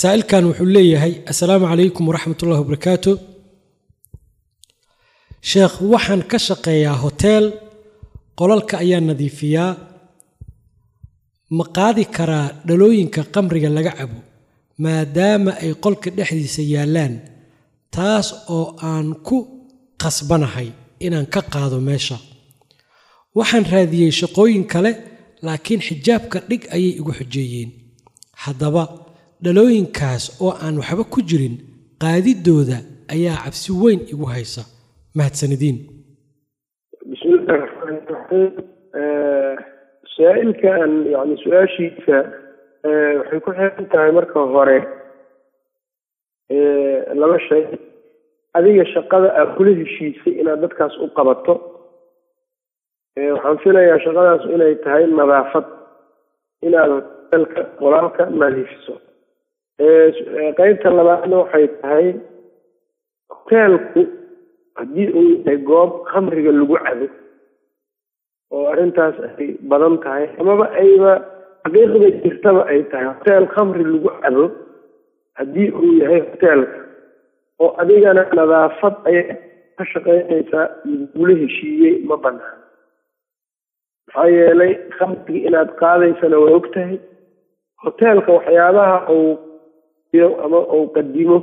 saa'ilkan wuxuu leeyahay assalaamu calaykum waraxmat ullahi wabarakaatu sheekh waxaan ka shaqeeyaa hoteel qolalka ayaa nadiifiyaa ma qaadi karaa dhalooyinka qamriga laga cabo maadaama ay qolka dhexdiisa yaallaan taas oo aan ku qasbanahay inaan ka qaado meesha. Waxaan raadiyey shaqooyin kale laakiin xijaabka dhig ayay igu xujeeyeen haddaba dhalooyinkaas oo aan waxba ku jirin qaadidooda ayaa cabsi weyn igu haysa. Mahadsanidin. Bismillahi raxmaani raxiim saa-ilkan yani su'aashiisa waxay ku xiran tahay marka hore laba shay. Adiga shaqada aad kula heshiisay inaad dadkaas u qabato. Waxaan filayaa shaqadaas inay tahay nadaafad. Inaad hoteelka qolaalka nadiifiso qeybta labaadna waxay tahay hoteelku haddii uu yahay goob khamriga lagu cabo oo arrintaas ay badan tahay amaba ayba xaqiiqda jirtaba ay tahay. Hoteel khamri lagu cabo haddii uu yahay hoteelka oo adigana nadaafad ayay ka shaqeynaysaa lagula heshiiyey ma banaan maxaa yeelay khamriga inaad qaadaysana waa og tahay hoteelka waxyaabaha uu ama uu qadimo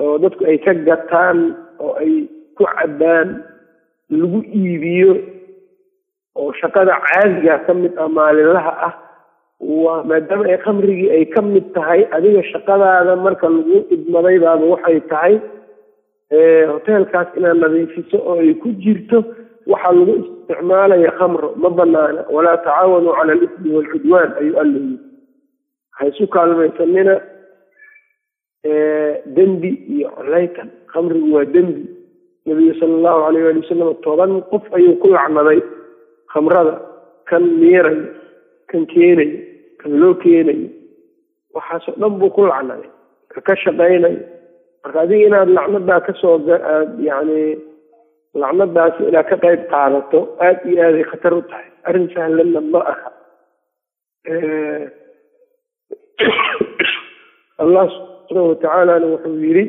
oo dadku ay ka gataan oo ay ku cabaan lagu iibiyo oo shaqada caadiga ka mid ah maalinlaha ah waa maadaama ay khamrigii ay ka mid tahay adiga shaqadaada marka lagu idmaday baaba waxay tahay hoteelkaas inaad nadiifiso oo ay ku jirto waxaa lagu isticmaalaya khamro ma banaana walaa tacaawanuu cala alismi waalcudwaan ayuu alla yiri waxay isu kaalmaysanina dembi iyo coleytan khamrigu waa dembi. Nabigu sala allahu alayh waali wasalam toban qof ayuu ku lacnaday khamrada. Kan miirayo kan keenayo kan loo keenayo waxaasoo dhan buu ku lacnaday. Ka ka shaqaynayo marka adiga inaad lacnadaa ka soo aad yani lacnadaasi inaad ka qayb qaadato aada iyo aaday khatar u tahay. Arrin sahlanna ma aha. Allah subxaanahu watacaalana wuxuu yidhi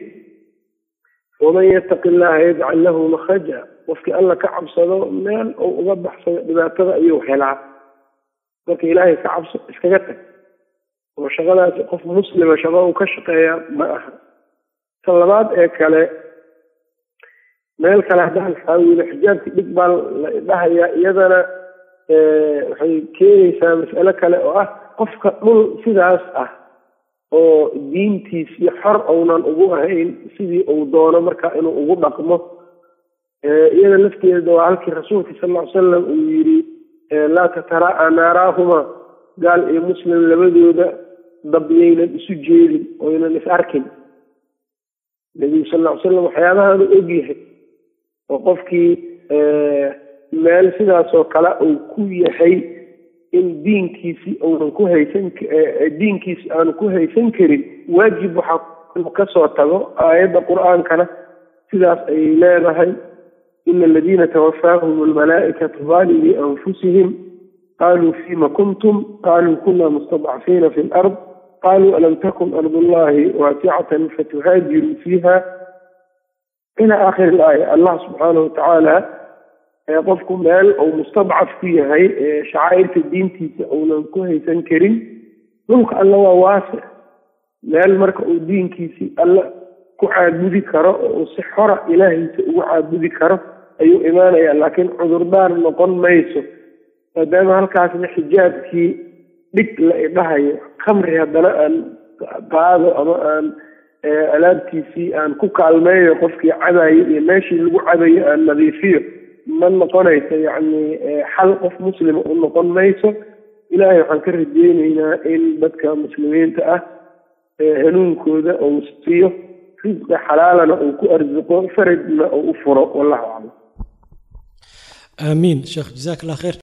waman yattaqi illaha yajcal lahu makhraja qofkii alla ka cabsado meel uu uga baxsado dhibaatada ayuu helaa. Marka ilaahay ka cabso iskaga tag. Oo shaqadaasi qof muslima shaqo uu ka shaqeeya ma aha. Ta labaad ee kale meel kale haddaan xaawilo xijaabkii dhig baa la dhahayaa iyadana waxay keenaysaa mas'alo kale oo ah qofka dhul sidaas ah oo diintiisii xor uunan ugu ahayn sidii uu doono marka inuu ugu dhaqmo. Iyada lafteeda waa halkii rasuulka sal ly salam uu yidhi laa tatara'a naaraahuma gaal iyo muslim labadooda dabyaynan isu jeedin oynan is arkin. Nebigu sal ly salam waxyaabahaanu ogyahay oo qofkii meel sidaasoo kale uu ku yahay in diinkiisi uunan ku haysan diinkiisi aanu ku haysan karin waajib waxaa ka soo tago aayadda qur'aankana. Sidaas ayay leedahay ina aladiina tawafaahum almalaa'ikatu daalimii anfusihim qaluu fima kuntum qaluu kuna mustadcafiina fi lard qaluu alam takun ardullahi waasicatan fatuhaajiruu fiiha ila aakhiri ilaaya allah subxaanahu watacaala qofku meel uu mustadcaf ku yahay shacaa'irta diintiisa uunan ku haysan karin dhulka alla waa waasic meel marka uu diinkiisii alla ku caabudi karo oo uu si xora ilaahiisa ugu caabudi karo ayuu imaanaya laakiin cudurdaar noqon mayso. Maadaama halkaasna xijaabkii dhig la idhahayo khamri haddana aan qaado ama aan alaabtiisii aan ku kaalmeeyo qofkii cabayo iyo meeshii lagu cabayo aan nadiifiyo ma noqonayso yacni xal qof muslima u noqon mayso ilaahay waxaan ka rajeyneynaa in dadka muslimiinta ah hanuunkooda uu siiyo risqi xalaalana uu ku arsuqo farajna uu u furo wallahu aclam. Aamiin sheekh jazaak allah khayr